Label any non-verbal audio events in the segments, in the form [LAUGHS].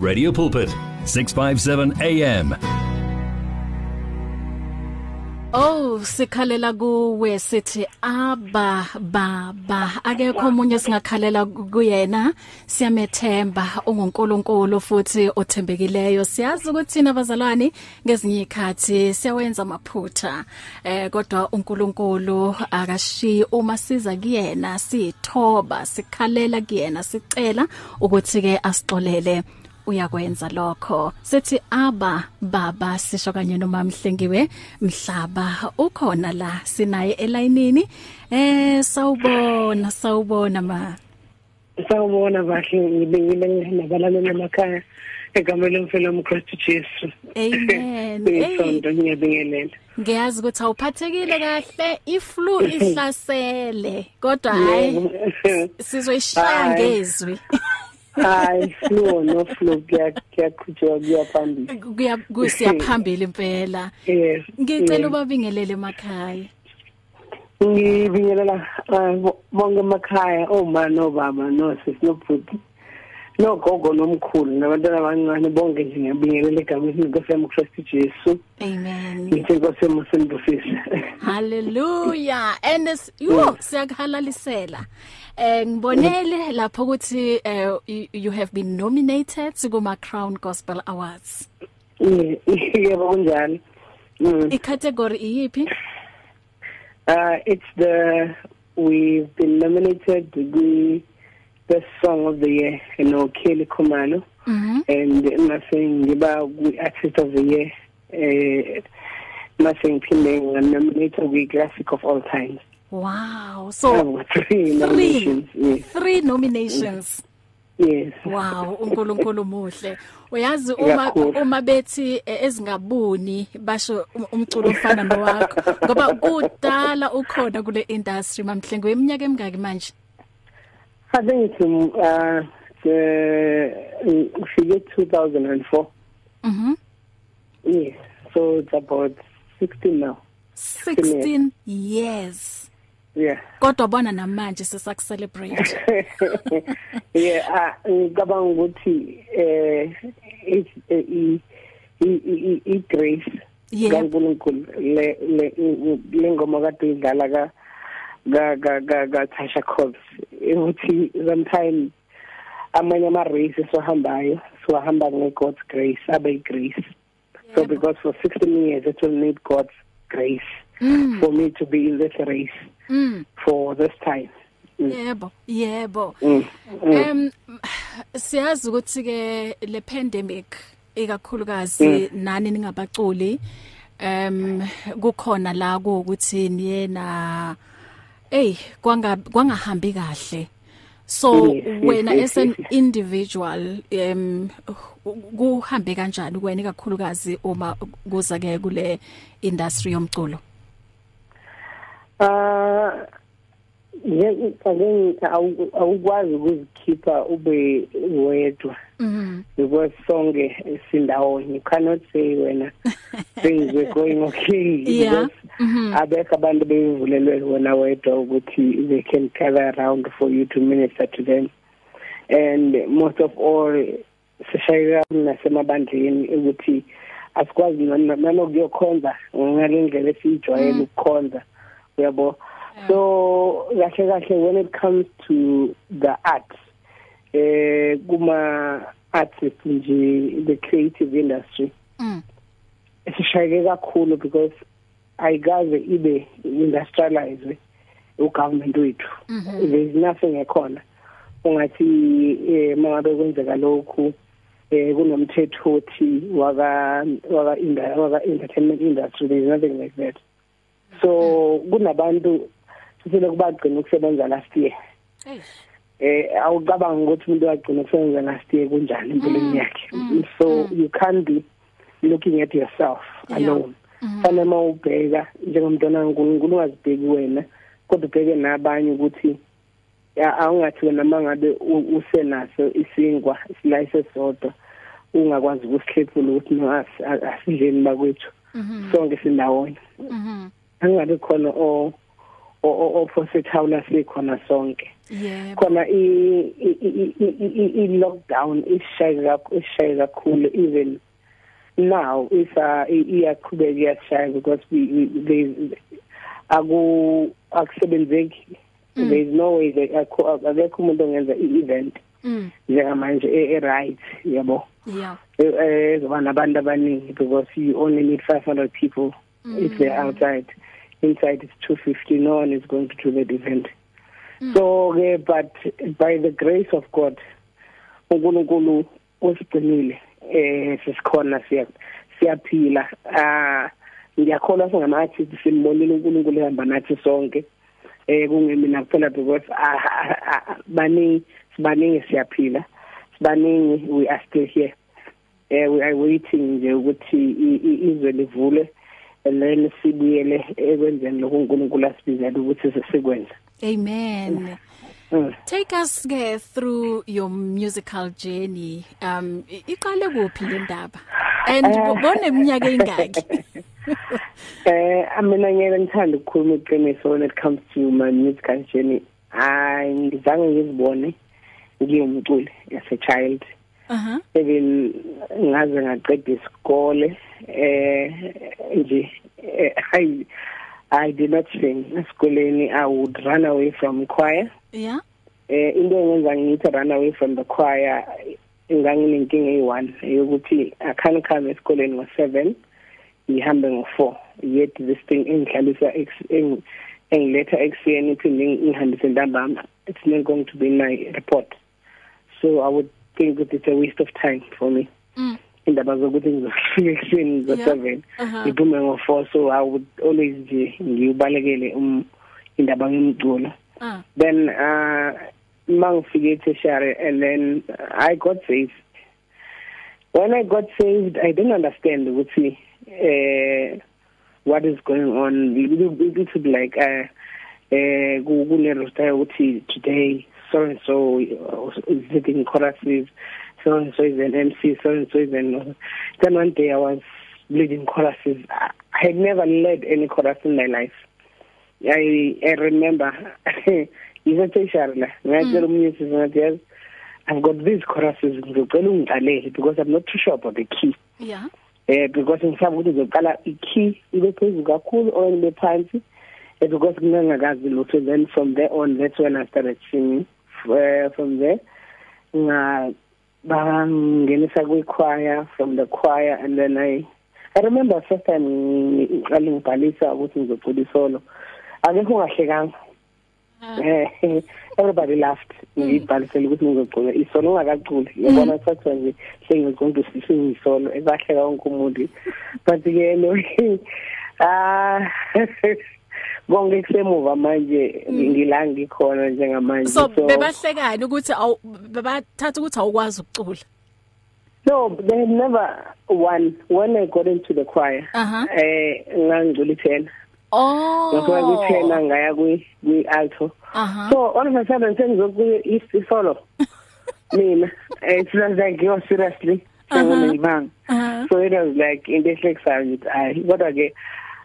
Radio Pulpit 657 AM Oh sikhalela kuwe sithi aba baba. Akekho omunye singakhalela kuyena. Siyamethemba ungunkulunkulu futhi othembekileyo. Siyazi ukuthi thina bazalwane ngezinye ikhathi siyawenza amaphutha eh kodwa unkulunkulu akashi uma siza kuyena sithoba sikhalela kuyena sicela ukuthi ke asixolele. Uyakwenza lokho. Sithi aba baba sisho kanye noma mhlengiwe mhlaba ukhona la sinaye elayinini. Eh sawubona sawubona ma. Sawubona bahle ngibengile nabalaleli emakhaya egameni lomfelo mKristu Jesu. amen. [LAUGHS] Isonto ngiyabingelela. ngiyazi ukuthi awuphathekile kahle iflu [LAUGHS] ihlasele kodwa hayi sizoyishaya ngezwi. [LAUGHS] Hayi flow no flow kuyaqhutshwa kuyaphambili. kuya kusiyaphambili impela Yes. ngicela ubabingelele emakhaya ngibingelela ah, bo- bonke emakhaya oma nobaba nosisi nobhuti nogogo nomkhulu nabantwana abancane bonke nje ngiyabingelela egameni likaSam Christ Jesu amen ngithi nkosemo sembusisa [LAUGHS] Hallelujah. And es yo siyakuhalalisela. Eh ngibonele lapho ukuthi eh, you, you have been nominated kuma Crown Gospel Awards. [LAUGHS] yebo kunjalo Mm. I category iyipi? Uh, it's the we've been nominated the best song of the year, you know, Kelly Kumalo, Mhm. and nothing about artist of the year. Uh, nothing pending and nominated we classic of all times. Wow. So Oh, three nominations. Yes, three nominations. yes. Wow, uNkulunkulu muhle. Uyazi uma Kakhulu. uma bethi eh, ezingabuni basho um- umculo ofana nowakho ngoba kudala ukhona kule industry mamhlengo weminyaka emingaki manje? I think it's um, uh, the figure 2004. Mhm. Yes, so it's about 16 now. 16 years. Yeah. Kodwa bona namanje sisakucelebrate. [LAUGHS] yeah ah, ngicabanga ukuthi eh i i i i grace Yep. kaNkulunkulu le le le ngoma kade idlala ka ka ka ka ka Tasha Cobbs ukuthi sometimes amanye ama race sohambayo sohamba nge God's grace abe grace so Yebo. because for 16 years it will need God's grace Mm. for me to be in this race Mm. for this time Mm. Yebo, yebo. mm. Mm. Em siyazi ukuthi ke le pandemic ikakhulukazi nani ningabaculi em kukhona la ukuthi niyena hey kwanga kwangahambi kahle. So Yes, wena yes, as an yes. individual em kuhambe kanjani kuwena ikakhulukazi uma kuza ke kule industry yomculo? Ah ngeke awukwazi ukuzikhipha ube wedwa. Because sonke sindawonye you cannot say wena things were going okay. Yeah. because Mhm. abekho abantu bevulelwe wena wedwa ukuthi they can gather around for you to minister to them. And most of all sishayeka nasemabandleni ukuthi asikwazi nano- nanokuyokhonza ngalendlela esiyijwayele ukukhonza uyabo? So kahle kahle when it comes to the art eh kuma artists nje the creative industry Mm. sishayeke kakhulu because ayikaze ibe industrialized ugovernment wethu Mhm. there is nothing ekhona ungathi eh mangabe kwenzeka lokhu eh kunomthetho othi waka waka waka entertainment industry there is nothing like that so kunabantu sisele kubagcina ukusebenza last year Eish. Eh awucabanga ukuthi umuntu wagcina ukusebenza last year kunjani empilweni yakhe mm, so you can't be looking at yourself Yeah. alone Mhm. fanele mawubheka njengomntwana kaNkulunkulu ungazibheki wena kodwa ubheke nabanye ukuthi ya awungathi wena mangabe u- usenaso isingwa isilayise sodwa ungakwazi ukusihlephula ukuthi no asi- a- asidleni bakwethu Mhm. sonke sindawonye Mhm. angabe khona o opposite hawla sikhona sonke. Yebo. Khona i i lockdown ishaya ishaya kakhulu. Even now isa iyaqhubeka iyashaya because we there aku akusebenzeki. Mm. there is no way that akekho umuntu ongenza i-event mm. njengamanje e-right yabo? Yeah. Ezoba nabantu abaningi because you only need 500 people if they're outside. Inside it's 250 no one is going to do that event. So ke but by the grace of God uNkulunkulu usigcinile eh sisikhona siya siyaphila. Ah ngiyakholwa singama artists simbonile uNkulunkulu ehamba nathi sonke. Eh kungemina kuphela because baningi sibaningi siyaphila. Sibaningi we are still here. Eh we are waiting nje ukuthi izwe livule then sibuyele ekwenzeni lokho uNkulunkulu asibizela ukuthi sesikwenza amen Mm. Take us ke through your musical journey. Um i- iqale kuphi le ndaba? And bone iminyaka engaki? [LAUGHS] Eh mina ngeke ngithanda ukukhuluma iqiniso when it comes to my musical journey. Hayi ngizange ngizibone ngiyumculi as a child. Even ngaze ngaqeda isikole eh nje eh, I I did not sing esikoleni I would run away from choir. Yeah. Eh into engenza ngithi run away from the choir nganginenkinga eyi1 yokuthi I can't come esikoleni ngo7 ngihambe ngo4 yet this thing engihlalisa eng- engiletha ekseni iphinde ngihambise ntambama it's not going to be my report so i would think that it's a waste of time for me Mm. indaba zokuthi ngizofika ekseni Yeah. ngo7 Uh-huh. ngiphume ngo4 so i would always nje ngiubalekele um indaba ngomculo Ah. then uh mangifike eTertiary and then I got saved when I got saved I didn't understand ukuthi uh what is going on it would be like uh eh kune roster ukuthi today so and so is sitting choruses so and so is an MC so and so is an then one day I was leading choruses I had never led any chorus in my life. I I remember ngisetheshari la ngiyatshela umnyisi ngathi yazi I've got these choruses ngizocela ungiqalele because I'm not too sure about the key. Yeah. eh because ngisaba ukuthi ngizoqala i-key ibe phezulu kakhulu or ibe phansi eh because ngingangakazi lutho. Then from there on that's when I started singing. Uh, from there nga bangenisa kwi-choir from the choir and then I I remember first time ngiqale ngibhalisa ukuthi ngizocula isolo. Akekho ungahlekanga eh everybody laughed. Ngibhalisela ukuthi ngizocula isolo ungakaculi yabona sathiwa nje sengizoqonda sising isolo ebahleka wonke umuntu. But ke no [LAUGHS] ah [LAUGHS] konke kusemuva manje ngila ngikhona njengamanje So bebahlekani ukuthi awu bebathatha ukuthi awukwazi ukucula. No, they had never won. When I got into the choir, Uh-huh. eh ngangicula i10. Oh. Ngakho kwi10 ngaya kwi kwi alto. Uh-huh. So all of a sudden sengizokuya i solo. [LAUGHS] Mina, eh, it's not like you seriously. Ngibanga. Uh-huh. So it was like into ehlekisayo ngithi ayi kodwa ke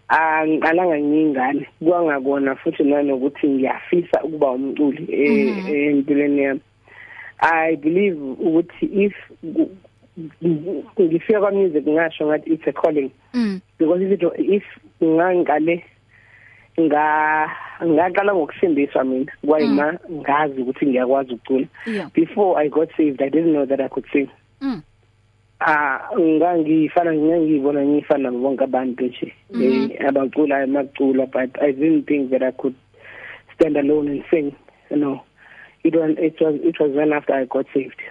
angiqalanga ngingane. Kwangakona futhi nanokuthi ngiyafisa ukuba umculi eh empilweni yami. I believe ukuthi if ngifika kwa music ngasho ngathi it's a calling. Mm. because if it, if ngangiqale nga ngaqala ngokusindiswa mina kwayima ngazi ukuthi ngiyakwazi ukucula. Yeah. before i got saved i didn't know that i could sing. Mm. Ah ngangifana ngiyibona ngifana nabo bonke abantu nje eh abacula emacula but i didn't think that i could stand alone and sing you know it was it was it was when after i got saved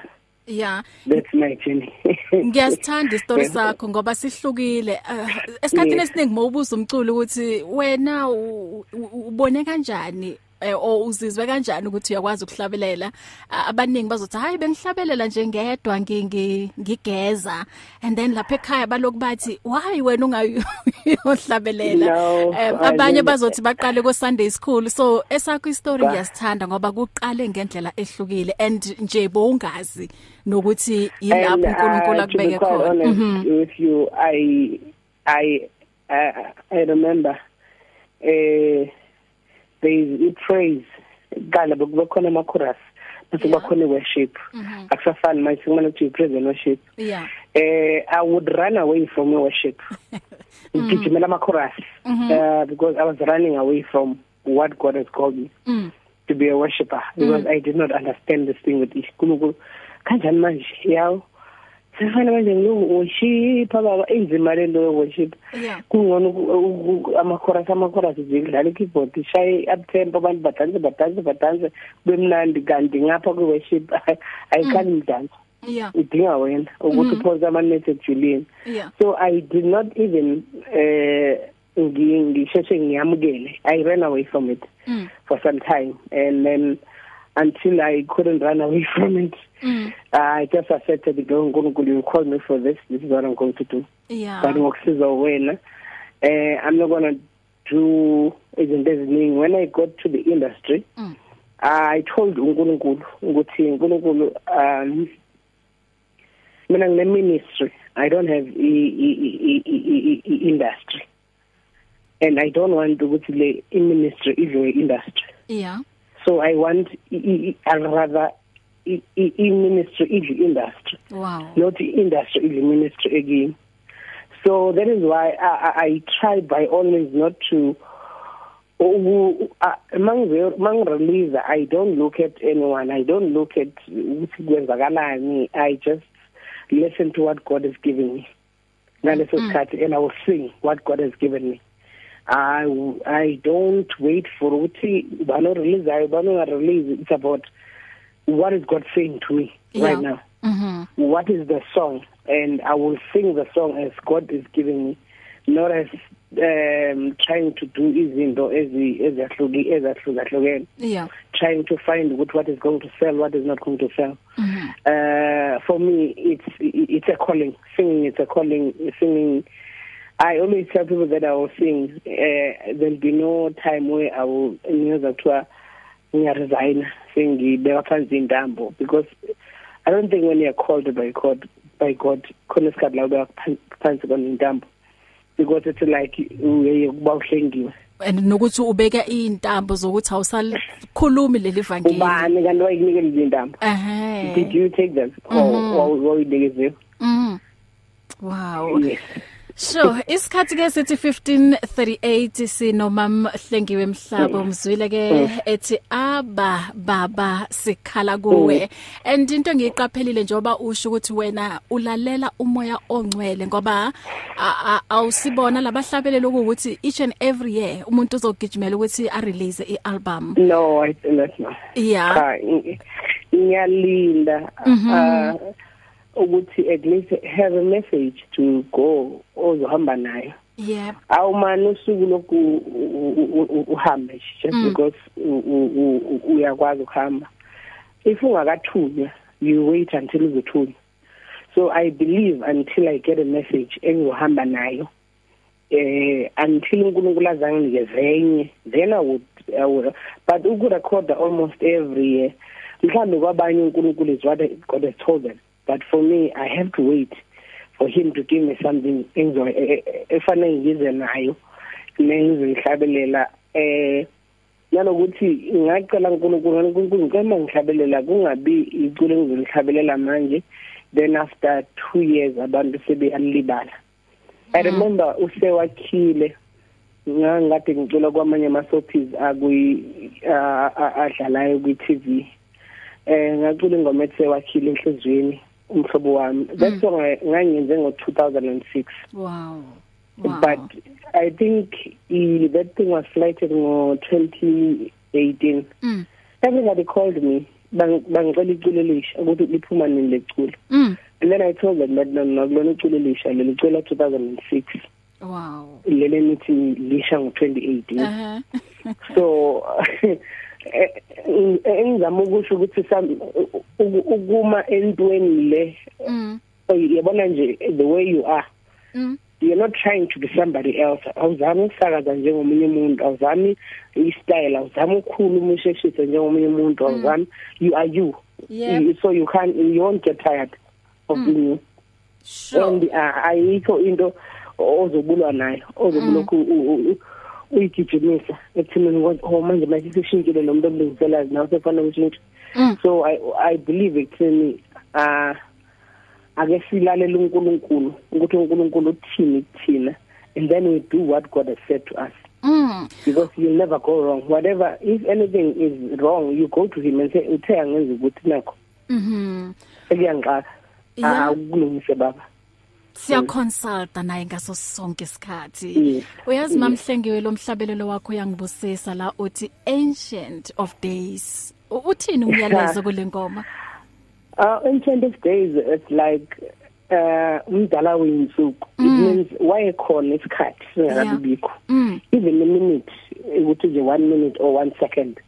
Yeah. that's my journey [LAUGHS] Ngiyasithanda isitori Yeah. sakho ngoba sihlukile. Uh, Esikhathini Yeah. esiningi mawubuza umculo ukuthi wena u- u- ubone kanjani eh, o uzizwe kanjani ukuthi uyakwazi ukuhlabelela? Abaningi bazothi hayi bengihlabelela nje ngedwa ngingi ngigeza. And then lapha ekhaya balokhu bathi why wena ungayohlabelela [LAUGHS] I abanye bazothi baqale ku Sunday school. So esakho istory ngiyasithanda ngoba kuqale ngendlela ehlukile and nje bongazi nokuthi yilapho uNkulunkulu uh, be akubeke khona. Mhm. with you I I I, I remember eh there praise kala bekube khona ama chorus bese kuba khona worship akusafani manje kumele ukuthi praise and worship. Yeah. Eh i would run away from worship. [LAUGHS] Ngigijimela ama chorus uh, because i was running away from what god has called me mm. to be a worshipper because i did not understand this thing with inkulunkulu kanjani manje yawo sefana manje ngilungu worship baba enzima le nto worship Yeah. kungcono ama chorus ama chorus zidlala keyboard ishaye up tempo abantu badanse badanse badanse bemnandi kanti ngapha ku worship [LAUGHS] ayikhali mdanso yeah. Idinga wena ukuthi uphosa ama net Julian yeah. So i did not even eh ngisheshe ngiyamukele. I ran away from it mm. for some time. And then until i couldn't run away [LAUGHS] from it. Mm. i just accepted it uNkulunkulu. You called me for this. This is what i'm going to do. Yeah. But ngokusiza wena eh i'm not going to do izinto eziningi. When i got to the industry Mm. i told uNkulunkulu ukuthi uNkulunkulu um mina ngine ministry. I don't have i, i, industry. And i don't want ukuthi le ministry idlo industry yeah. So i want i, i, i rather i, i, i ministry idlo industry. Wow. Not industry idlo ministry again. So that is why I, I, I try by all means not to mangirelease i don't look at anyone. I don't look at ukuthi kwenzakalani. I just listen to what god has given me. Ngaleso sikhathi and i will sing what god has given me. I i don't wait for ukuthi bano release ayo bano release it's about what is god saying to me Yeah. right now. Mhm what is the song? And I will sing the song as God is giving me not as um trying to do izinto ezi ezahluki ezahlukahlukene. Yeah. Trying to find what what is going to sell what is not going to sell. Mhm uh for me it's it's a calling. Singing it's a calling. Singing I always tell people that I will sing uh, there'll be no time where I will ngiyoza kuthiwa ngiyaresign sengibeka phansi intambo because I don't think when you're called by God by God khona isikhathi la ubeka phansi kona intambo. Because it's like uye kuba uhlengiwe. And nokuthi ubeka intambo zokuthi awusalikhulumi leli vangeli. Ubani kanti wayinikele izintambo eh did you take them? Or or uyinikeze mhm wow. Yes. Sure, isikhathi ke sithi 1538 sino mam Hlengiwe Mhlabo mzwile ke ethi aba baba sikhala kuwe. And into engiyiqaphelile njoba usho ukuthi wena ulalela umoya ongcwele ngoba awusibona labahlabelelo ukuthi each and every year umuntu uzogijimela ukuthi a release ialbum. no i not no Yeah. cha ng- ngiyalinda uh ukuthi at least have a message to go ozohamba nayo Yep. awumani usuku lokhu u- u- u- uhambe just because u- u- u- u- uyakwazi ukuhamba. If ungakathunywa you wait until uzothunywa. So i believe until i get a message engizohamba nayo eh until uNkulunkulu azanginikeze enye then i would, I would but ukurecord almost every year. Mhlambe kwabanye uNkulunkulu is what God has told them. But for me i have to wait for him to give me something engizo efanele ngize nayo nengizoyihlabelela eh nanokuthi ngicela uNkulunkulu uNkulunkulu ngicela ngihlabelela kungabi iculo engizolihlabelela manje. Then after 2 years abantu sebeyalibala. I remember usewakhile ngangade ngicela kwamanye ama soapies akuyi a- a- adlalayo kwi TV eh ngacula ingoma ethi sewakhile enhlizweni umhlobo wami that song I- ngangiyenze ngo 2006 Wow. Wow. but i think i, that thing was slated ngo 2018 mm. everybody called me bang- bangicela iculo elisha ukuthi liphuma nini leculo Mm. and then i told them that no no kulona iculo elisha leli culo 2006 Wow. lele nithi lisha ngo 2018 Uh-huh. [LAUGHS] so eh, eh, engizama ukusho ukuthi sam- u- u- ukuma entweni le. Mm. yabona nje the way you are. Mm. you're not trying to be somebody else. Awuzami ukusakaza njengomunye umuntu. Awuzami istyle. Awuzami ukukhuluma usheshise njengomunye umuntu. Awuzami you are you. Yep. You- so you can you won't get tired of being you. Sure. and uh, ayikho into ozobulwa nayo ozobulokhu uyigijimisa ekuthini oh manje manje sishintshile lo muntu omlungiselayo nawe sefanele ushintshe Mm. so i i believe ekuthini ah ake silalela uNkulunkulu ukuthi uNkulunkulu uthini kuthina and then we do what God has said to us Mm. because you'll never go wrong whatever if anything is wrong you go to him and say uthe angenza ukuthi nakho Mhm. sekuyangixaka Yeah. akulungise baba Siya consulta naye ngaso sonke isikhathi. Yes. Uyazi Yes. mamhlengiwe lo mhlabelelo wakho uyangibusisa la uthi ancient of days. U- Uthini umyalezo kule ngoma? [LAUGHS] Uh, ancient of days, it's like uh umdala weinsuku. It means wayekhona isikhathi singakabikho. Mm. Even a minute, ukuthi nje 1 minute or 1 second.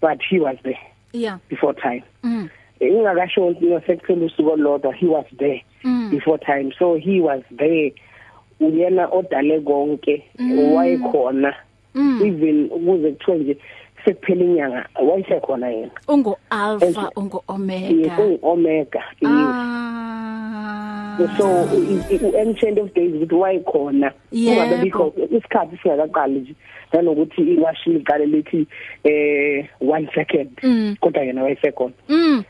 But he was there Yeah. before time. Mm. Ingakasho ukuthi sekuphela usuku olodwa, he was there Mm. before time. So he was there. Uyena odale konke, wayekhona. Mm. Even ukuze kuthiwe nje sekuphela inyanga, wayesekhona yena. Ungu alpha, And- ungu Yes, omega. uomega. Yes. Ah. so u-ancient of days ukuthi wayekhona Yebo. ungabe bikho isikhathi singakaqali nje nanokuthi iwashi liqale lithi eh 1 second Mm. kodwa yena wayesekhona Mm.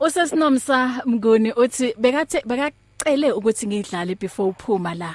Usesinomsa Mnguni uthi bekathe bekacele ukuthi ngidlale before uphuma la.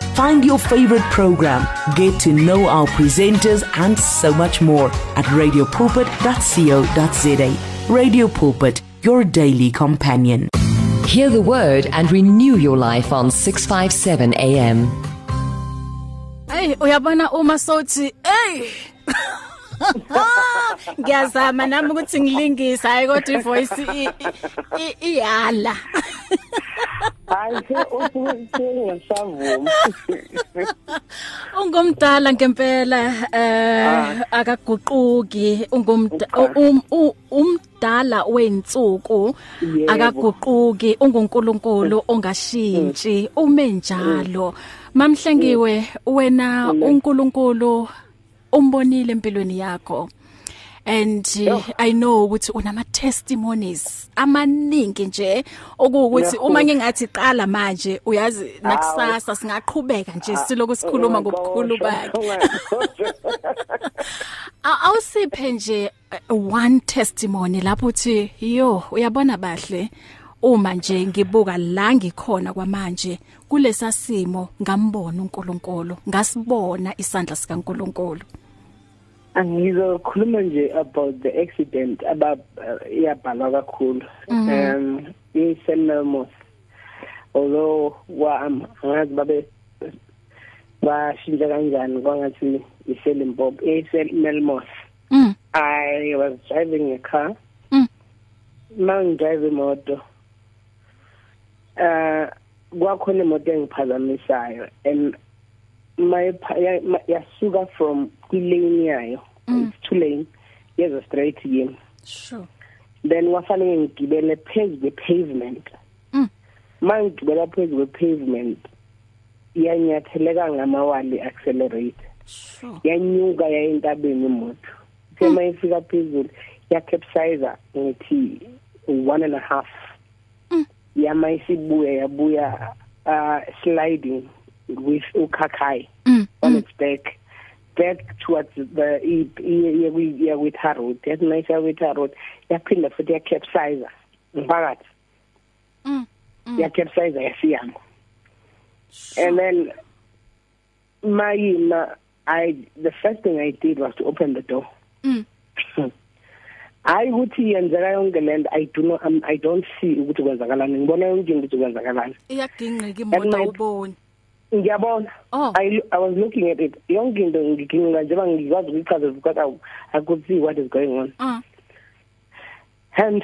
Find your favorite program, get to know our presenters, and so much more at radiopulpit.co.za. Radio Pulpit, your daily companion. Hear the word and renew your life on 657 AM. Hey uyabona uma sothi hey Ngiyazama nami ukuthi ngilingise. Hayi kodwa ivoice iyala. hayi se usungasavuma Ungumdala ngempela eh akaguquki. Ungumda um- u- umdala weinsuku Yebo. akaguquki ungunkulunkulu ongashintshi ume njalo. Mamhlengiwe wena unkulunkulu umbonile empilweni yakho. And uh, i know ukuthi unama testimonies amaningi nje okuwukuthi uma ngingathi qala manje uyazi nakusasa singaqhubeka nje siloku sikhuluma ngobukhulu bakhe. Aw- [LAUGHS] awusiphe nje uh, one testimony lapho uthi yo uyabona bahle uma nje ngibuka la ngikhona kwamanje kulesa simo ngambona uNkulunkulu ngasibona isandla sikaNkulunkulu. Angizokhuluma nje about the accident aba iyabhalwa kakhulu. Um i-St Melmos although wa angazi babe bashintsha kanjani kwangathi iSelimpopo i-St Melmos mm. I was driving a car. Mm. mangidrive imoto uh kwakhona imoto engiphazamisayo and my yasuka from kwilane yayo. It's two lane yeza straight yini sure. Then wafanele ngigibele phezu kwe-pavement Mm. mangigibela phezu kwe-pavement yanyatheleka ngamawali accelerate. Sure. Yanyuka yayintabeni imoto sema ifika phezulu yakapsize ngithi one and a half. Yama isibuya yabuya uh sliding. With ukhakai mm on its back. Back towards the yeah with her road that nice with her road yaphinda futhi yakapsize phakathi mm yakapsize yasiyama and then my I the first thing I did was to open the door. Mm. [CLEARS THROAT] Hayi ukuthi yenzeka yonke lento i do not um, i don't see ukuthi kwenzakalani. Ngibona yonke into ukuthi kwenzakalani. Iyagingqika And imoto awuboni ngiyabona. Oh. I, i was looking at it. Yonke into ngiginqa njengoba ngikwazi ukuyichazela because I, i could see what is going on. Ah. And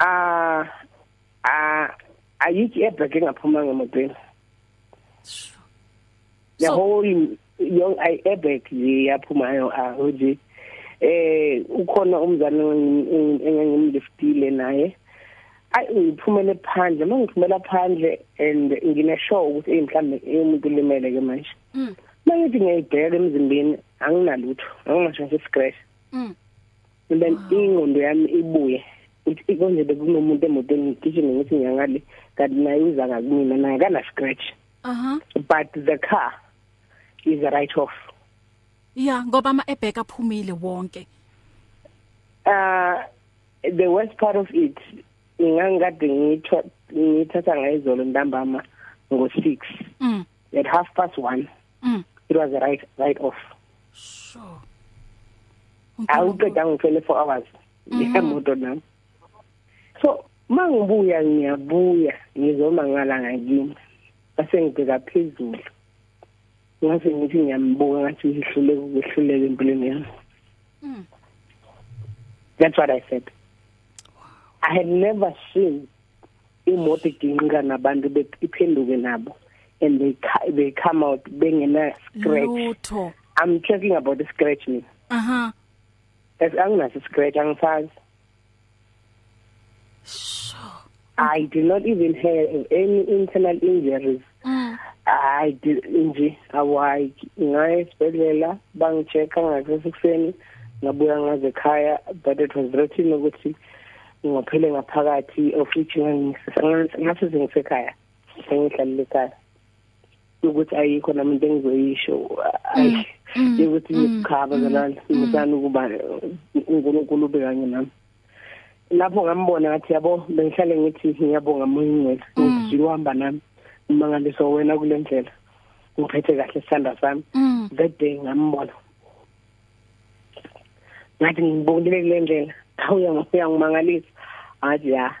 uh uh ayikho airbag engaphuma ngemotweni. The So- whole young i airbag nje yaphumayo uh nje eh ukhona umzali engangimliftile naye. Ayi ngiphumele phandle. Mangiphumela phandle and ngine show ukuthi mhlambe umuntu limele ke manje. Mm. Mayithi ngiyibheka emzimbeni anginalutho. Angingasho nje scratch mm. Then ingqondo yami ibuye. Ukuthi konje bekunomuntu emotweni ngigijime ngithi ngiyangale. Kanti naye uza ngakumina naye kana scratch aha. But the car is a write off yeah ngoba ama ebheka aphumile wonke. Uh the worst part of it ngangikade ngitha ngithatha ngayizolo ntambama ngo6 mm. At half past 1 mm. it was a right right off. Sure. Awuqeda ngo24 hours. Ngemoto nami so mangibuya ngiyabuya ngizomangala ngakini base ngibheka phezulu. Ngase ngithi ngiyambuka ngathi ngihluleke ukwehluleka empilweni yami. Mm. that's what i said. I had never seen imoto iginqika nabantu bephenduke nabo and they they come out bengena scratch. Lutho. I'm talking about the scratch me aha as anginaso scratch angisazi sure i did not even have any internal injuries. Mm. I did nje awayi ngaye esibhedlela bangichecka ngasekuseni ngabuya ngaze ekhaya but it was written ukuthi ngophele ngaphakathi of which ngase sengisekhaya sengihlalile ekhaya ukuthi ayikho nami into engizoyisho ayi ukuthi ngikhaba zalala ngisana ukuba uNkulunkulu ube kanye nami. Lapho ngambona ngathi yabo bengihlale ngithi ngiyabonga moyingcwele ngizile uhamba nami. Umangaliso wena kule ndlela ngiphethe kahle isandla sami. Mm. That day ngambona. Ngathi ngibonile kule ndlela. Awuya ngokuyangimangalisa ngathi ya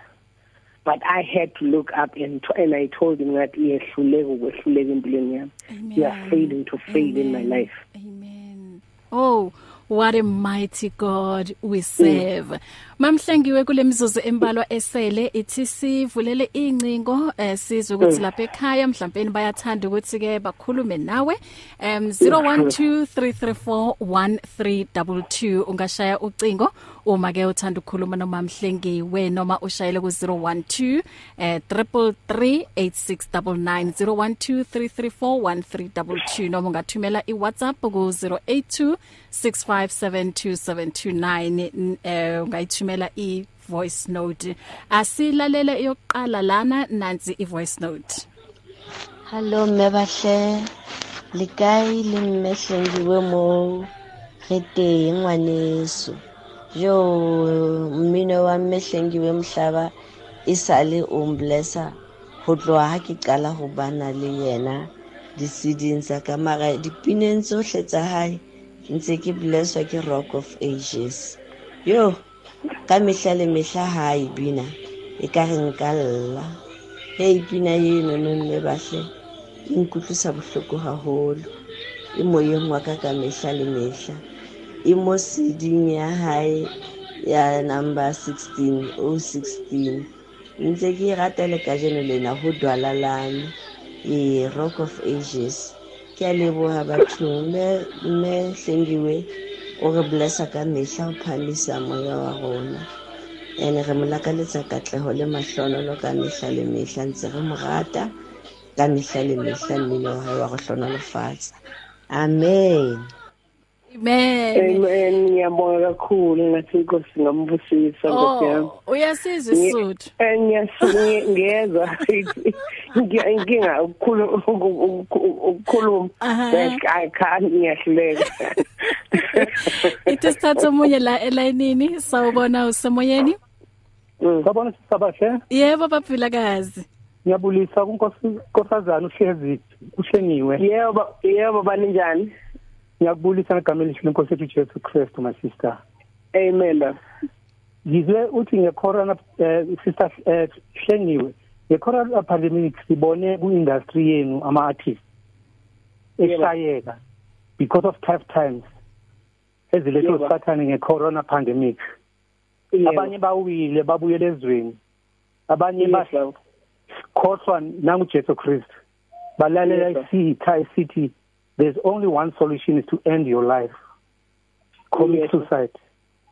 but i had to look up and and i told him that iyehluleka ukwehluleka empilweni yami. You are failing to fail in my life. Amen. Oh, what a mighty God we serve. Mamhlengiwe kule mizuzu embalwa esele ithi sivulele incingo eh sizwe ukuthi lapha ekhaya mhlawumbe bayathanda ukuthi ke bakhulume nawe. Um 0123341322 ungashaya ucingo. Uma ke uthanda ukukhuluma noma Mhlengiwe noma ushayele ku 012 eh 3338699 0123341322 noma ungathumela iWhatsApp ku 0826572729 eh ungayithumela i voice note. Asilalele yokuqala lana nansi i voice note. Hallo mmebahle le kae le mmehlengiwe mo re teng ngwaneso. Jo mmino wa mmehlengiwe mhlaba e sale o mblessa ho tloha ha ke qala ho bana le yena di-ceding tsa ka mara dipineng tsohle tsa hae ntse ke blesswa ke rock of ages. Yo ka mehla le mehla ha e bina e ka re nka lla. Hei pina eno no mme bahle e nkutlwisa bohloko haholo. E moyeng wa ka ka mehla le mehla. E mo seding ya number 16 016 ntse ke e ratele ka jeno lena ho dwala lane e rock of ages. Ke a leboha bathong. Mme hlengiwe o re blessa ka mehla o phamisa moya wa rona. Ene re mo lakaletsa katleho le mahlonolo ka mehla le mehla ntse re mo rata ka mehla le mehla mmino wa hae wa go hlonolofatsa amen. Amen. Amen. Ngiyabonga kakhulu ngathi inkosi ngambusisa nkosi yami. Oh uyasizwa isizothu ngiyezwa. Inkinga ukukhuluma. I can't ngiyahluleka. Ithi sithathe omunye la elayinini sawubona usemoyeni? Sabona sisabahle? Yebo baphilakazi. Ngiyabulisa kunkosazana uhlezi uhlengiwe yebo yebo baninjani? Ngiyakubulisa ngegama elihle lenkosi yethu Jesu Christ my sister. Amen. Baba ngizwe uthi ngecorona eh, sister eh, hlengiwe ngecorona pandemic sibone ku-industry yenu ama-artist eshayeka because of tough times ezilethwe Yebo. usathane ngecorona pandemic. Abanye bawile babuyela ezweni. Abanye Yes, baba. bakhohlwa nangujesu kristu. Balalela Yes, sir. isitha esithi there's only one solution is to end your life. Commit suicide.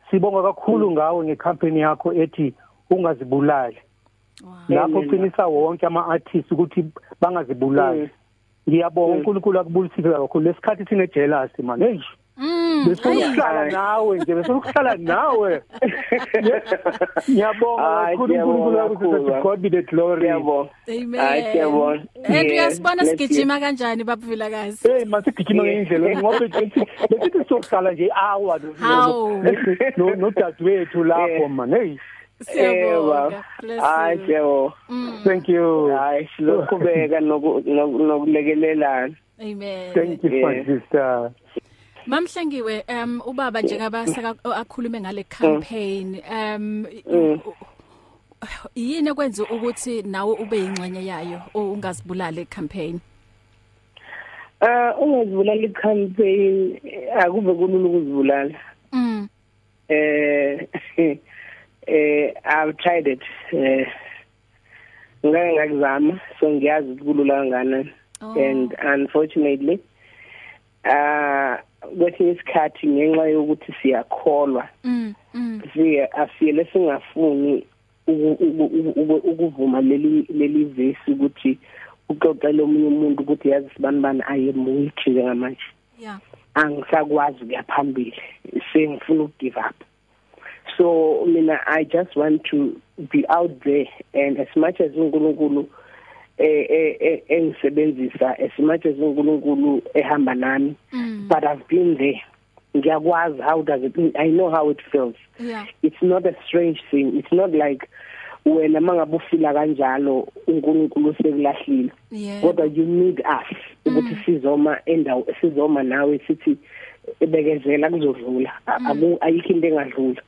Sibonga kakhulu ngawe ngecampaign yakho ethi ungazibulali. Lapho uqinisa wonke ama-artists ukuthi bangazibulali. Ngiyabonga uNkulunkulu akubulisile kakhulu. Lesikhathi sine jealous man hey bese ukuhlala nawe nje bese ukuhlala nawe ngiyabonga uNkulunkulu ukuthi God be the glory Yabo. Amen. Hayi siyabona. And Yeah, uyasibona let's sigijima kanjani babuvilakazi? hey masigijima ngendlela ngoba bethi bethi sokuhlala nje hour Hawu. no no dadewethu lapho Yeah. man hey Siyabonga. Bless Hayi you. siyabo. thank you Hayi sizoqhubeka noku- noku- nokulekelelana. Amen. thank you Yeah. sister Mamhlengiwe um ubaba njengaba saka akhulume ngale campaign um yini kwenza ukuthi nawe ube ingxenye yayo ungazibulali campaign Ah ungazibulala icampaign akube kulula ukuzibulala. Mm Eh [LAUGHS] eh I've tried it. Eh ngake ngakuzama so ngiyazi ukuthi kulula kangakanani. Oh. and unfortunately ah kwesinye isikhathi ngenxa yokuthi siyakholwa. Mm mm. Siye asiyele singafuni uku- uku- uku- ukuvuma leli leli vesi ukuthi uxoxele omunye umuntu ukuthi yazi sibani bani i am weak njengamanje. Yeah angisakwazi ukuya phambili sengifuna ukugive up. So mina i just want to be out there and as much as uNkulunkulu eh eh eh, engisebenzisa as much as uNkulunkulu ehamba nami. Mm. But i've been there. Ngiyakwazi how does it i know how it feels. Yeah. It's not a strange thing. It's not like wena mangabe ufila kanjalo uNkulunkulu sekulahlile. Yeah. Kodwa you need us ukuthi sizoma endawo sizoma nawe sithi bekezela kuzodlula. Abu ayikho into engadlula.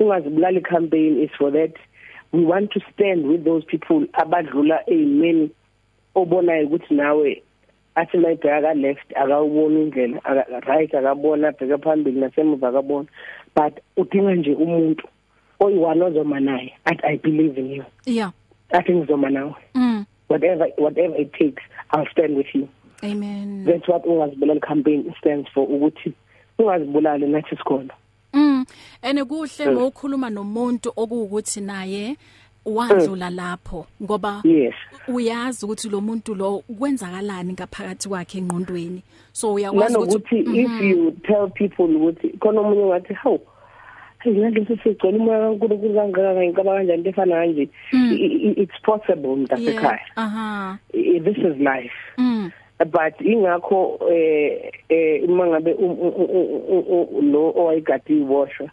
Ungazibulali campaign is for that. We want to stand with those people abadlula eyimeni obonayo ukuthi nawe athi mayibheka ka left akawubona indlela right akabona bheka phambili nasemuva akabona but udinga nje umuntu oyiwani ozoma naye athi i believe in you. Yeah. Athi ngizoma nawe. Mm. Whatever whatever it takes i'll stand with you. Amen. That's what ungazibulali campaign stands for ukuthi ungazibulali nathi sikhona ene kuhle ngokukhuluma nomuntu okuwukuthi naye wandlula lapho ngoba uyazi ukuthi lo muntu lo kwenzakalani ngaphakathi kwakhe engqondweni. So uyakwazi nanokuthi if you tell people ukuthi khona umunye ungathi hawu hey ngalesi sigcwele umoya kaNkulunkulu kangaka ngicabanga kanjani into efana kanje i- it's possible mntasekhaya aha. This is life. Mm but ingakho eh eh mangabe lo owayigadi iboshwa eh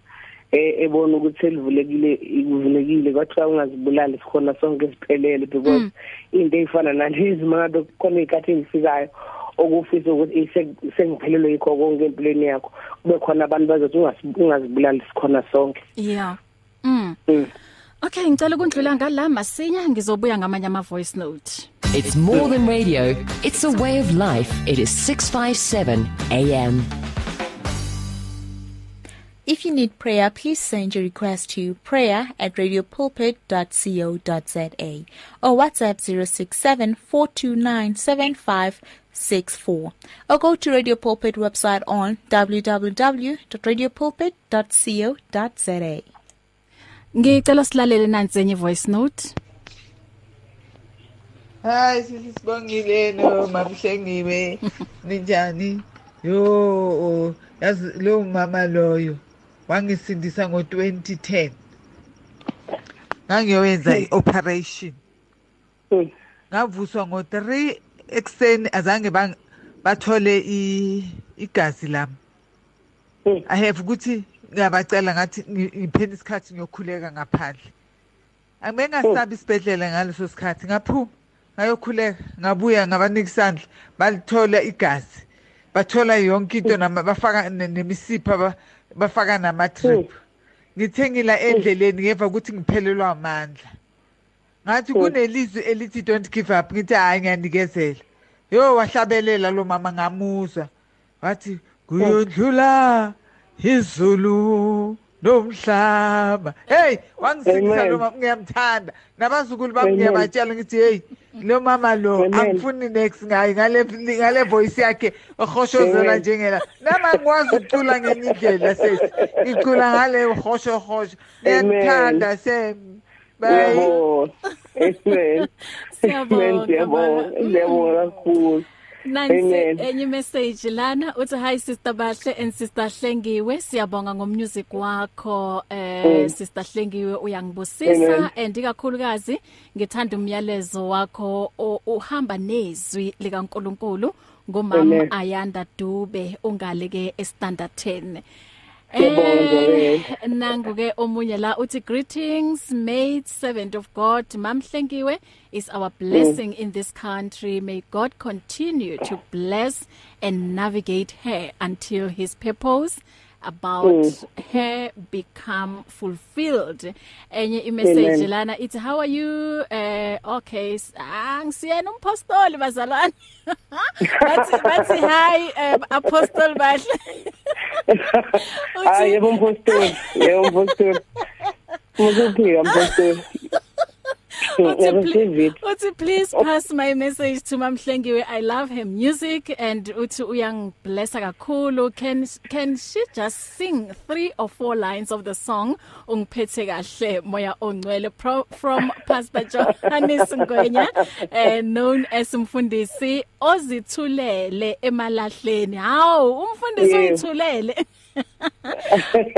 ebona ukuthi selivulekile ikuvulekile kwathiwa ungazibulali sikhona sonke siphelele because into eyifana nalezi mangabe khona ikhathi engifikayo okufisa ukuthi ise- sengiphelelwe yikho konke empilweni yakho kube khona abantu bazothi ungasi- ungazibulali sikhona sonke yeah mm Mm. okay ngicela ukundlula ngala masinya ngizobuya ngamanye ama voice note It's more than radio, it's a way of life. It is 657 AM. If you need prayer, please send your request to prayer at radiopulpit.co.za or WhatsApp 067 429 7564 or go to Radio Pulpit website on www.radiopulpit.co.za. ngicela silalele nansi enye voice note. Hayi sisibongile no mamhlengiwe [LAUGHS] ninjani? Yo yazi lo mama loyo. Wangisindisa ngo2010 ngangiyowenza ioperation. Ngavuswa ngo3 ekseni azange bathole igazi lami. I have ukuthi ngiyabacela ngathi ngi- ngipheni isikhathi ngiyokhuleka ngaphandle. Angibe ngasabi isibhedlela ngaleso sikhathi ngaphuma ngayokhuleka ngabuya ngabanika isandla balithola igazi. Bathola yonke into bafaka ne- nemisipha bafaka nama-trip. Ngithe ngila endleleni ngeva ukuthi ngiphelelwa amandla. Ngathi kunelizwi elithi don't give up. Ngithi hhayi ngiyanikezela. Yo wahlabelela lo mama ngamuzwa wathi kuyondlula izulu. Nomhlaba hey wangisingisa Amen. lo mama ngiyamthanda nabazukulu bami Amen. ngiyabatshela ngithi hey lo mama lo Amen. angifuni next ngayi ngale ngale voice yakhe ohoshozela Amen. njengela nama ngikwazi ukucula ngenye indlela sesi ngicula ngale hosho hosho Amen. ngiyathanda sem bye Yebo. Amen. Siyabonga, Amen, Siyabonga. baba. Siyabonga kakhulu. Nansi enye message lana. Uthi hi sister Bahle and sister Hlengiwe. Siyabonga ngomusic wakho eh Mm. sister Hlengiwe uyangibusisa. And ikakhulukazi ngithanda umyalezo wakho uhamba nezwi likaNkuluNkulu ngomama. Ayanda Dube ungaleke estandard 10 Siyabonga, Nzabeth. nangu ke omunye la uthi greetings made servant of God mamhlengiwe is our blessing in this country. May God continue to bless and navigate her until his purpose about her become fulfilled. Enye imessage lana ithi how are you? Uh, okay s- ah ngisiyena umpostoli bazalwane. [LAUGHS] Bathi bathi hi um, apostle bahle. [LAUGHS] Ah, yebo mpostoli. Yebo mpostoli. Mukuphika mpostoli. Uthi Yebo pl- David. uthi please pass my message to Mamhlengiwe I love her music and uthi uyangblessa kakhulu. Can can she just sing 3 or 4 lines of the song? Ungiphethe kahle moya ongcwele pro, from Pastor Johannes Ngwenya uh, known as umfundisi ozithulele emalahleni. Hawu umfundisi Yeah. oyithulele. [LAUGHS]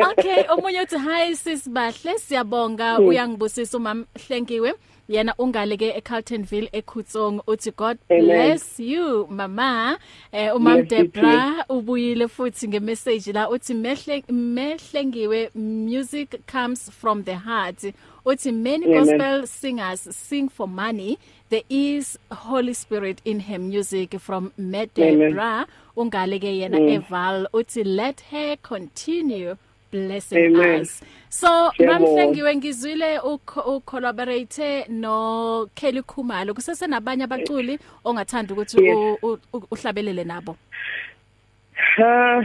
Okay omunye uthi hi sis Bahle siyabonga. Uyangibusisa umam Hlengiwe yena ungaleke eCarltonville eKhutsong uthi God Amen. bless you mama eh umam Bless you Debra ubuyile futhi ngemessage la uthi mehle mehlengiwe music comes from the heart uthi many Amen. gospel singers sing for money there is holy spirit in her music from Amen. Medebra ungaleke yena Mm. eval uthi let her continue blessing Amen. us. So mamhlengiwe ngizwile u collaborate no Kelly Khumalo. Kusese nabanye abaculi ongathanda ukuthi uhlabelele nabo. Ha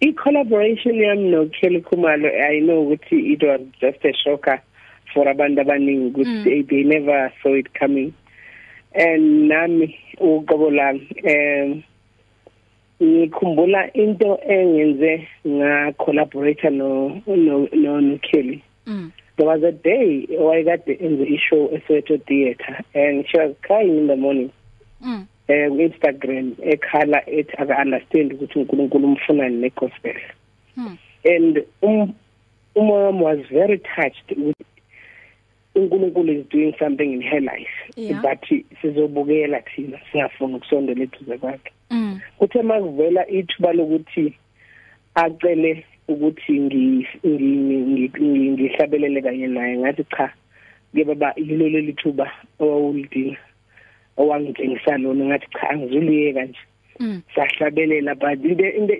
i-collaboration yami no Kelly Khumalo I know ukuthi it was just a shocker for abantu abaningi ukuthi Mm. they, never saw it coming. And nami uqobo lami um ngikhumbula into engenze nga collaborate no no no, no Kelly mm. There was a day wayekade enze ishow eSoweto Theatre and she was crying in the morning. Mm. Eh ku Instagram ekhala ethi aka understand ukuthi uNkulunkulu umfunani negospel. Hmm. and um umoya wami was very touched with uNkulunkulu is doing something in her life Yeah. but sizobukela thina singafuni ukusondela eduze kwakhe. Mm. Kuthe makuvela ithuba lokuthi acele ukuthi ngi- ngi- ngi- ngi- ngihlabelele kanye naye ngathi cha ke baba yilo leli thuba owawulidinga owangitshengisa lona ngathi cha angizuliyeka nje mm. Sahlabelela but into into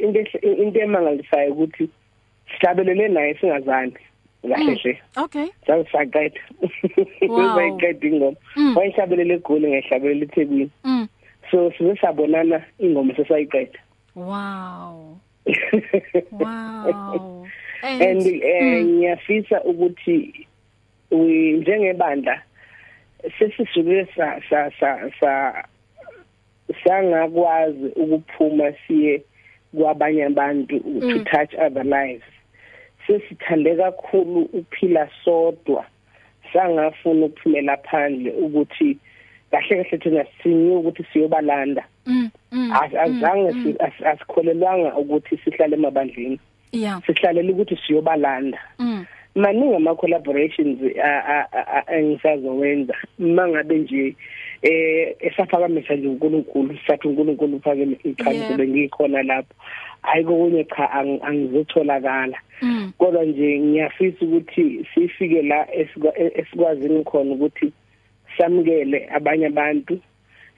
into emangalisayo ukuthi sihlabelele naye singazani kahle nje okay sasaqeda [LAUGHS] Wow. sayiqeda ingoma Mm. wayihlabelela egoli ngayihlabelela eThekwini mm. So size sabonana ingoma sesayiqeda wow. [LAUGHS] Wow. And eh, ngiyafisa ukuthi njengebandla sesisuke sa sa sa sa sangakwazi ukuphuma siye kwabanye abantu to Mm. touch other lives. Sesithande kakhulu ukuphila sodwa sangafuna ukuphumela phandle ukuthi kahle kahle thina sinye ukuthi siyobalanda. Mm mm As- azange mm, si- as- asikholelwanga ukuthi sihlale emabandleni. Yeah. Sihlalela ukuthi siyobalanda. Mm. Maningi ama collaborations a- a- a- a- engisazowenza. Mangabe nje eh esaphakamisa nje uNkulunkulu sathi uNkulunkulu uphakeme iqhaza Yeah. kube ngikhona lapho. Ayiko kunye cha ang- angizotholakala. Mm. Kodwa nje ngiyafisa ukuthi sifike la esikwa- e- esikwazini khona ukuthi samukele abanye abantu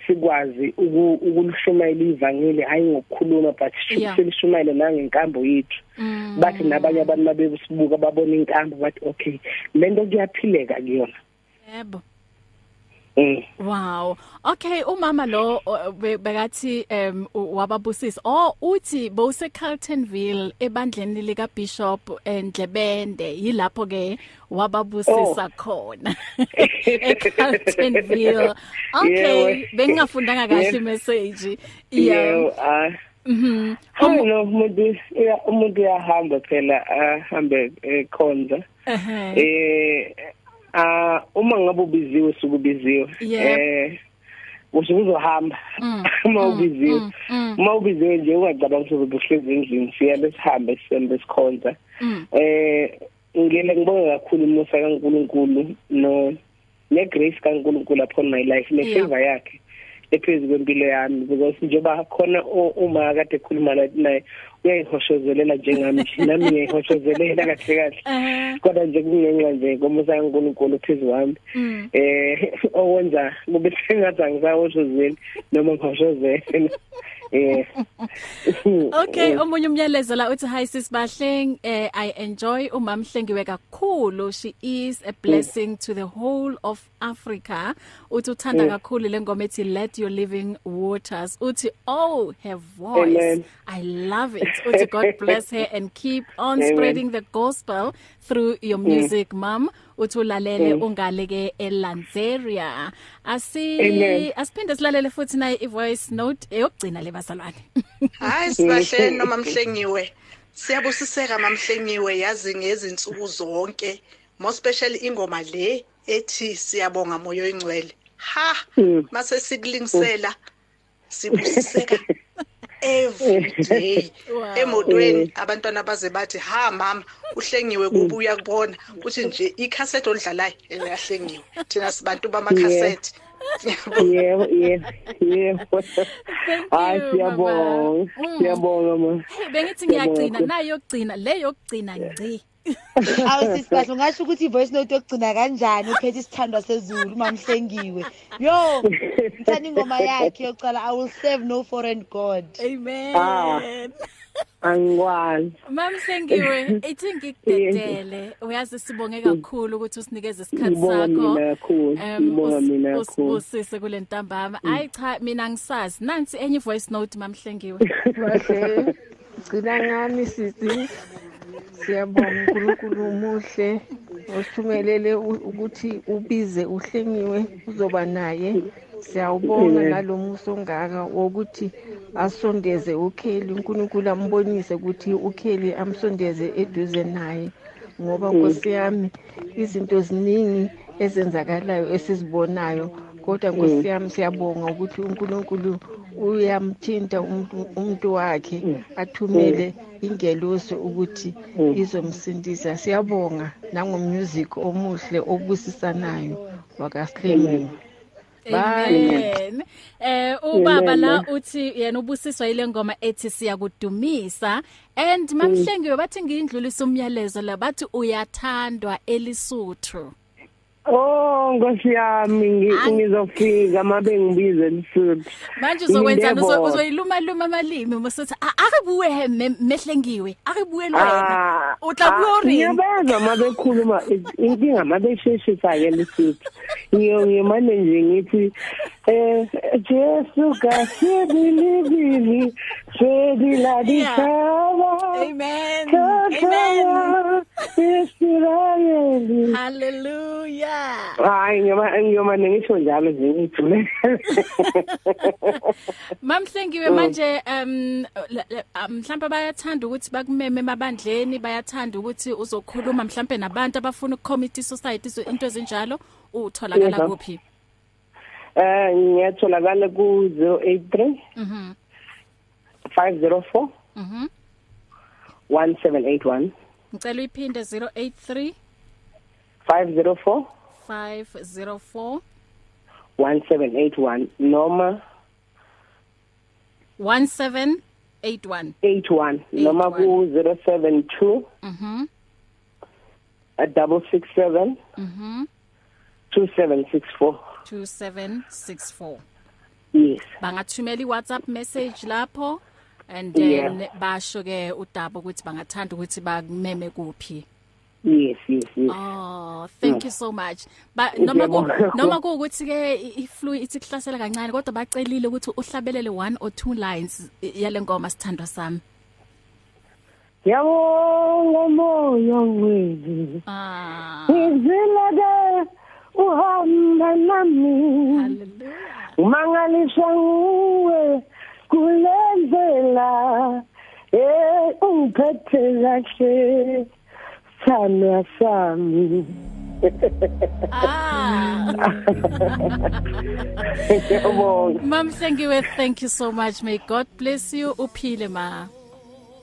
sikwazi uku- ukulishumayela ivangeli hayi ngokukhuluma but Yeah. silishumayele nangenkambo yethu. Mm. Bathi nabanye abantu mabesibuka babona inkambo bathi okay lento kuyaphileka kuyona. Yebo. Mm. Wow. Okay, umama lo bekathi em wababusisa. Oh, uthi bowuse Carltonville ebandleni lika Bishop Ndlebende. Yilapho ke wababusisa khona. [LAUGHS] eCarltonville. [LAUGHS] Okay, Yebo. bengingafundanga kahle. Yebo, Yeah. ah Mhm. No umuntu iya- umuntu uyahamba phela ahambe ekhonza Eh. Eh ah uma ngabe ubiziwe sukubiziwe Yep. eh usuke uzohamba Mm, [LAUGHS] uma mm, ubiziwe mm, mm. uma ubiziwe nje ungacabanga ukuthi uhlezi endlini siyabe sihambe sisembe sikhonza Mm. eh ngile ngibonga kakhulu umusa kaNkuluNkulu no ne grace kaNkuluNkulu upon my life ne Yeah. favor yakhe ephezulu kwempilo yami because njengoba khona u- uma kade ekhuluma la- naye uyayihoshozelela njengami nje nami ngiyayihoshozelela kahle kahle Eh. kodwa nje kungenxa nje komusa kaNkuluNkulu phezu kwami Mm. eh [LAUGHS] okwenza kube sengathi angisahoshozeli noma ngihoshozele eh [LAUGHS] Okay, omunye umyalezo la uthi hi sis Bahleng, eh I enjoy umamhlengiwe kakhulu. She is a blessing to the whole of Africa. Uthi uthanda Mm. kakhulu lengoma ethi Let Your Living Waters. Uthi oh, her voice. Amen. I love it. Uthi God [LAUGHS] bless her and keep on Amen. spreading the gospel through your music, mom. Uthi ulalele Mm. ungaleke eLanzeria. Asi Amen. asiphinde silalele futhi naye ivoice note eyogcina lebazalwane. [LAUGHS] Hayi sibahle noma mhlengiwe. Siyabusiseka mamhlengiwe yazi ngezinsuku zonke. More especially ingoma le ethi siyabonga moyo ingcwele. Ha, Mm. mase sikulingisela sibusiseka [LAUGHS] every day. [LAUGHS] Wow. Emotweni abantwana baze bathi ha mama uhlengiwe kubuya kubona kuthi nje icassette olidlalayo eyahlengiwe. Thina sibantu bamacassette. yebo yebo yebo Thank hayi you, siyabonga Mama. Mm. siyabonga ma bengithi ngiyagcina nayo yokugcina le yokugcina ngci. [LAUGHS] awusisibahle ungasho ukuthi i-voice note yokugcina kanjani uphethe isithandwa sezulu uma mhlengiwe yo ngithanda ingoma yakhe yokucala i will serve no foreign god Amen. Ah. angikwazi Mamsengiwe [LAUGHS] ithi ngikudedele uyazi sibonge kakhulu ukuthi usinikeze isikhathi ngibonga sakho. mina kakhulu Em, ngibonga us- mina kakhulu usibusise kule ntambama. Hayi cha mina ngisazi. Nansi enye voice note mamhlengiwe. bahle [LAUGHS] gcina ngami sisi siyabonga uNkulunkulu umuhle osithumelele ukuthi ubize uhlengiwe uzoba naye. Siyawubonga Amen. nalomusa ongaka wokuthi asondeze ukheli. uNkulunkulu ambonise ukuthi ukheli amsondeze eduze naye ngoba nkosi yami izinto ziningi ezenzakalayo esizibonayo. Kodwa nkosi yami siyabonga ukuthi uNkulunkulu uyamthinta umuntu umuntu wakhe athumele ingelosi ukuthi izomsindisa siyabonga nangomusic omuhle obusisanayo wakahlengiwe Bye. Amen. Eh ubaba Amen, la ma. uthi yena ubusiswa ile ngoma ethi siyakudumisa and mamhlengiwe bathi ngindlulisa umyalezo la bathi uyathandwa elisuthu. Oh nkosi yami ngi- Ang- ngizofika mabe ngibize lisuthu Manje uzokwenzani Uzo- Ngiyabonga. uzoyiluma luma amalimi umusithi akabuwe he me- mehlengiwe akabuwe wena Ah, utla buwe ah, urini ngiyabezwa mabekhuluma inkinga mabesheshisa ke lisuthu ngiyo ngimane nje ngithi eh Jesu kasidilibili sediladikhaba Amen. Amen. Israeli Hallelujah. hayi ngiyoma ngiyomane ngisho njalo nje ngijule Mamhlengiwe manje um la- la- ah, mhlawumbe bayathanda ukuthi bakumeme emabandleni bayathanda ukuthi uzokhuluma mhlawumbe nabantu abafuna ukucommit society so into ezinjalo utholakala Yebo. kuphi? Eh ngiyatholakala ku 083 Mhm 504 mhm 1781 ngicela uyiphinde 083 504 504 1781 noma 1781 81 noma ku 072 mhm a double six seven mhm 2764 2764 yes. Bangathumela iWhatsApp message lapho and then Yeah. basho ke udaba ukuthi bangathanda ukuthi bakumeme kuphi. Yes yes yes. Oh thank you so much. Ba noma ku noma kuukuthi ke iflu ithi kuhlasela kancane kodwa bacelile ukuthi uhlabelele one or two lines yale ngoma sithandwa sami. Yabonga moyo wethu. Ah. Izilade uhamba nami. Umangaliswa nguwe kulendlela eh ungiphethe kahle sithandwa sami ah. [LAUGHS] Ngiyabonga Mamhlengiwe thank you so much. May God bless you. Uphile ma.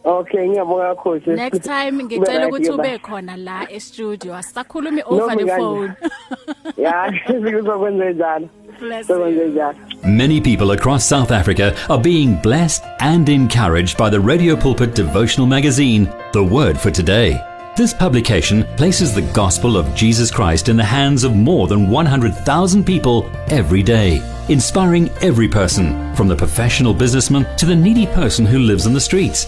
Okay ngiyabonga kakhulu Next time ngicela ukuthi ube khona la e studio asisakhulumi over the phone. [LAUGHS] Yeah sizokwenza njalo. Sizokwenza njalo. Many people across South Africa are being blessed and encouraged by the Radio Pulpit devotional magazine, The Word for Today. This publication places the gospel of Jesus Christ in the hands of more than 100,000 people every day, inspiring every person, from the professional businessman to the needy person who lives on the streets.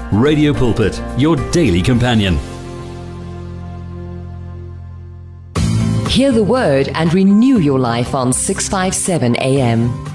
Radio Pulpit, your daily companion. Hear the word and renew your life on 657 AM.